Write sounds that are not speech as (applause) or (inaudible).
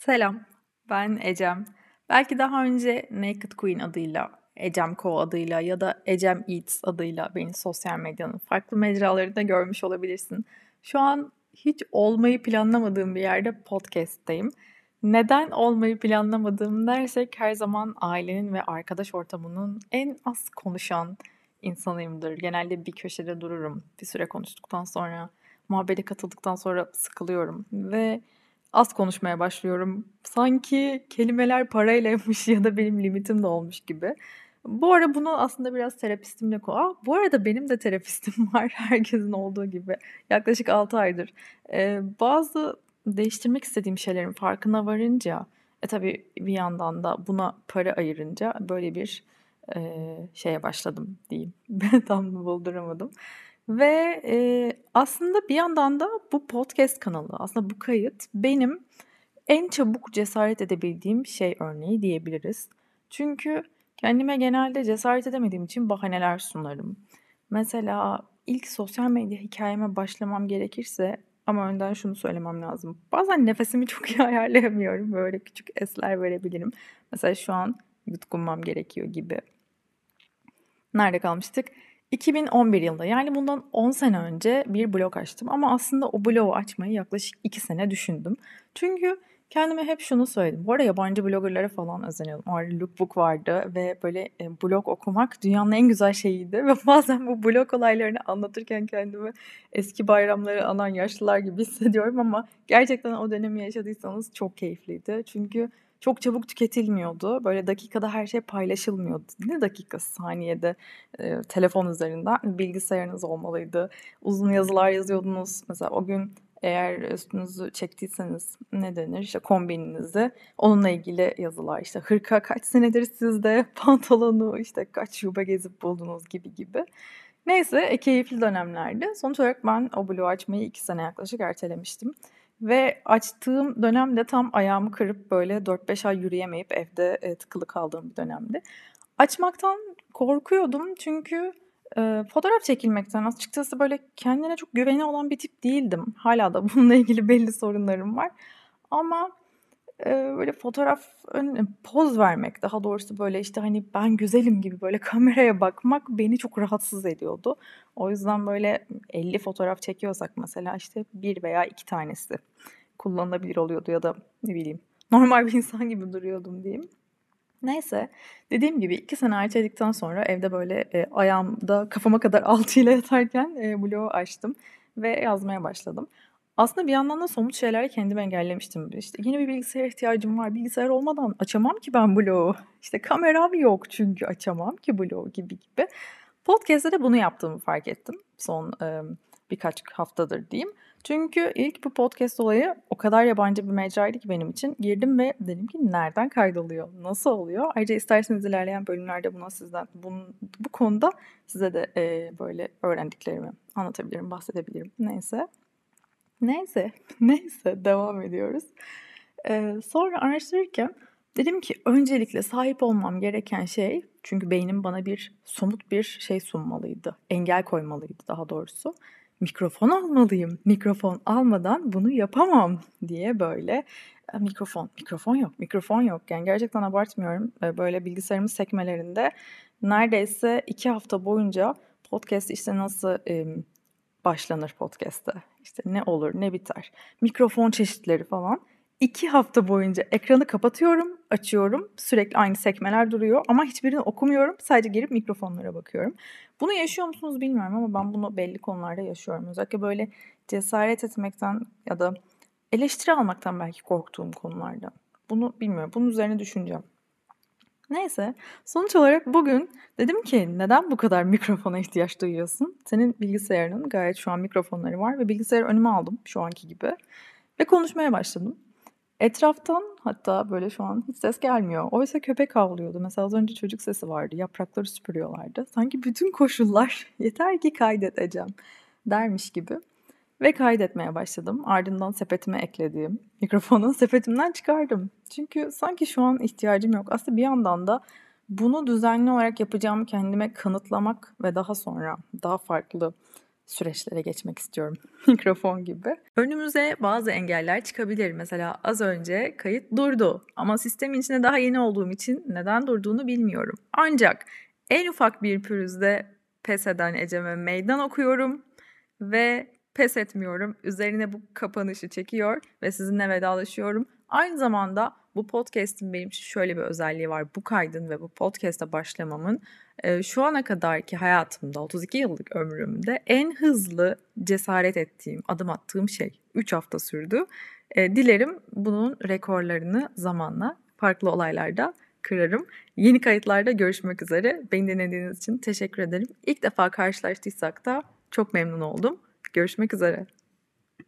Selam, ben Ecem. Belki daha önce Naked Queen adıyla, Ecem Co adıyla ya da Ecem Eats adıyla beni sosyal medyanın farklı mecralarında görmüş olabilirsin. Şu an hiç olmayı planlamadığım bir yerde podcast'teyim. Neden olmayı planlamadığım dersek her zaman ailenin ve arkadaş ortamının en az konuşan insanıyımdır. Genelde bir köşede dururum. Bir süre konuştuktan sonra, muhabbete katıldıktan sonra sıkılıyorum ve az konuşmaya başlıyorum. Sanki kelimeler paraylaymış (laughs) ya da benim limitim de olmuş gibi. Bu ara bunu aslında biraz terapistimle ko. bu arada benim de terapistim (laughs) var herkesin olduğu gibi. Yaklaşık 6 aydır. Ee, bazı değiştirmek istediğim şeylerin farkına varınca e tabii bir yandan da buna para ayırınca böyle bir e, şeye başladım diyeyim. (laughs) Ben tam bulduramadım. Ve e, aslında bir yandan da bu podcast kanalı, aslında bu kayıt benim en çabuk cesaret edebildiğim şey örneği diyebiliriz. Çünkü kendime genelde cesaret edemediğim için bahaneler sunarım. Mesela ilk sosyal medya hikayeme başlamam gerekirse ama önden şunu söylemem lazım. Bazen nefesimi çok iyi (laughs) ayarlayamıyorum. Böyle küçük esler verebilirim. Mesela şu an yutkunmam gerekiyor gibi. Nerede kalmıştık? 2011 yılında yani bundan 10 sene önce bir blog açtım ama aslında o blogu açmayı yaklaşık 2 sene düşündüm. Çünkü kendime hep şunu söyledim. Bu arada yabancı bloggerlara falan özeniyordum. Orada lookbook vardı ve böyle e, blog okumak dünyanın en güzel şeyiydi. (laughs) Ve bazen bu blog olaylarını anlatırken kendimi eski bayramları anan yaşlılar gibi hissediyorum ama gerçekten o dönemi yaşadıysanız çok keyifliydi. Çünkü çok çabuk tüketilmiyordu. Böyle dakikada her şey paylaşılmıyordu. Ne dakika saniyede e, telefon üzerinden bilgisayarınız olmalıydı. Uzun yazılar yazıyordunuz. Mesela o gün eğer üstünüzü çektiyseniz ne denir işte kombininizi onunla ilgili yazılar işte hırka kaç senedir sizde (laughs) pantolonu işte kaç şube gezip buldunuz gibi gibi. Neyse e, keyifli dönemlerdi. Sonuç olarak ben o bloğu açmayı iki sene yaklaşık ertelemiştim. Ve açtığım dönemde tam ayağımı kırıp böyle 4-5 ay yürüyemeyip evde e, tıkılı kaldığım bir dönemdi. Açmaktan korkuyordum çünkü e, fotoğraf çekilmekten açıkçası böyle kendine çok güveni olan bir tip değildim. Hala da bununla ilgili belli sorunlarım var. Ama böyle fotoğraf ön poz vermek daha doğrusu böyle işte hani ben güzelim gibi böyle (laughs) kameraya bakmak beni çok rahatsız ediyordu. O yüzden böyle 50 fotoğraf çekiyorsak mesela işte bir veya iki tanesi kullanılabilir oluyordu ya da ne bileyim normal bir insan gibi duruyordum diyeyim. Neyse dediğim gibi iki sene erteledikten sonra evde böyle e, ayağımda kafama kadar (laughs) altıyla yatarken e, bloğu açtım ve yazmaya başladım. Aslında bir yandan da somut şeylerle kendimi engellemiştim. İşte yeni bir bilgisayar ihtiyacım var. Bilgisayar olmadan açamam ki ben blogu. İşte kameram yok çünkü açamam ki blogu gibi gibi. Podcast'te de bunu yaptığımı fark ettim son e, birkaç haftadır diyeyim. Çünkü ilk bu podcast olayı o kadar yabancı bir mecraydı ki benim için. Girdim ve dedim ki nereden kaydoluyor, nasıl oluyor? Ayrıca isterseniz ilerleyen bölümlerde buna sizden, bunun, bu konuda size de e, böyle öğrendiklerimi anlatabilirim, bahsedebilirim. Neyse. Neyse, (laughs) neyse devam ediyoruz. Ee, sonra araştırırken dedim ki öncelikle sahip olmam gereken şey çünkü beynim bana bir somut bir şey sunmalıydı. Engel koymalıydı daha doğrusu. Mikrofon almalıyım. Mikrofon almadan bunu yapamam diye böyle e, mikrofon, mikrofon yok, mikrofon yok. Yani gerçekten abartmıyorum. Böyle bilgisayarımın sekmelerinde neredeyse iki hafta boyunca podcast işte nasıl başlanır podcast'te. İşte ne olur ne biter. Mikrofon çeşitleri falan. İki hafta boyunca ekranı kapatıyorum, açıyorum. Sürekli aynı sekmeler duruyor ama hiçbirini okumuyorum. Sadece girip mikrofonlara bakıyorum. Bunu yaşıyor musunuz bilmiyorum ama ben bunu belli konularda yaşıyorum. Özellikle böyle cesaret etmekten ya da eleştiri almaktan belki korktuğum konularda. Bunu bilmiyorum. Bunun üzerine düşüneceğim. Neyse sonuç olarak bugün dedim ki neden bu kadar mikrofona ihtiyaç duyuyorsun? Senin bilgisayarının gayet şu an mikrofonları var ve bilgisayarı önüme aldım şu anki gibi. Ve konuşmaya başladım. Etraftan hatta böyle şu an hiç ses gelmiyor. Oysa köpek havlıyordu. Mesela az önce çocuk sesi vardı. Yaprakları süpürüyorlardı. Sanki bütün koşullar (laughs) yeter ki kaydedeceğim dermiş gibi. Ve kaydetmeye başladım. Ardından sepetime eklediğim mikrofonu (laughs) sepetimden çıkardım. Çünkü sanki şu an ihtiyacım yok. Aslında bir yandan da bunu düzenli olarak yapacağımı kendime kanıtlamak ve daha sonra daha farklı süreçlere geçmek istiyorum. (laughs) Mikrofon gibi. Önümüze bazı engeller çıkabilir. Mesela az önce kayıt durdu ama sistemin içinde daha yeni olduğum için neden durduğunu bilmiyorum. Ancak en ufak bir pürüzde pes eden Ecem'e meydan okuyorum ve pes etmiyorum. Üzerine bu kapanışı çekiyor ve sizinle vedalaşıyorum. Aynı zamanda bu podcast'in benim için şöyle bir özelliği var. Bu kaydın ve bu podcast'a başlamamın şu ana kadarki hayatımda 32 yıllık ömrümde en hızlı cesaret ettiğim, adım attığım şey 3 hafta sürdü. Dilerim bunun rekorlarını zamanla farklı olaylarda kırarım. Yeni kayıtlarda görüşmek üzere. Beni dinlediğiniz için teşekkür ederim. İlk defa karşılaştıysak da çok memnun oldum. Görüşmek üzere.